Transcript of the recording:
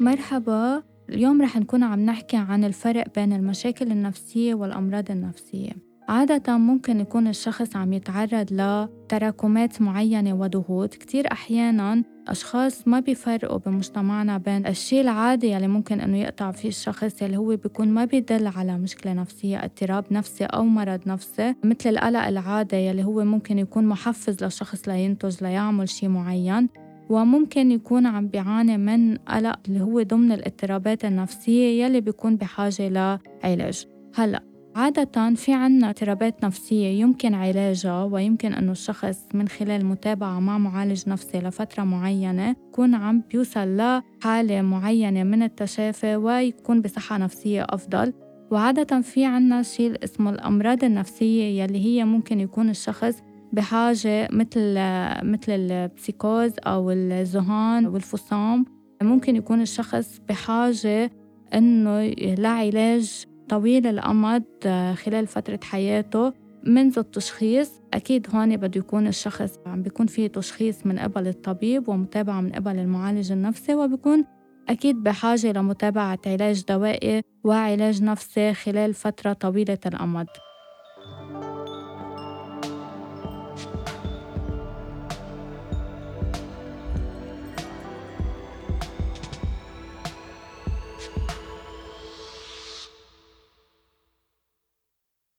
مرحبا. اليوم رح نكون عم نحكي عن الفرق بين المشاكل النفسية والأمراض النفسية. عادة ممكن يكون الشخص عم يتعرض لتراكمات معينة وضغوط. كتير أحيانا أشخاص ما بيفرقوا بمجتمعنا بين الشيء العادي يلي ممكن إنه يقطع فيه الشخص يلي هو بيكون ما بيدل على مشكلة نفسية اضطراب نفسي أو مرض نفسي مثل القلق العادي يلي هو ممكن يكون محفز للشخص لينتج ليعمل شيء معين وممكن يكون عم بيعاني من قلق اللي هو ضمن الاضطرابات النفسية يلي بيكون بحاجة لعلاج. هلأ عادة في عنا اضطرابات نفسية يمكن علاجها ويمكن أنه الشخص من خلال متابعة مع معالج نفسي لفترة معينة يكون عم بيوصل لحالة معينة من التشافي ويكون بصحة نفسية أفضل. وعادة في عنا شيء اسمه الأمراض النفسية يلي هي ممكن يكون الشخص بحاجة مثل مثل البسيكوز أو الذهان والفصام ممكن يكون الشخص بحاجة إنه لعلاج طويل الأمد خلال فترة حياته منذ التشخيص. أكيد هون بده يكون الشخص عم بيكون فيه تشخيص من قبل الطبيب ومتابعة من قبل المعالج النفسي وبيكون أكيد بحاجة لمتابعة علاج دوائي وعلاج نفسي خلال فترة طويلة الأمد.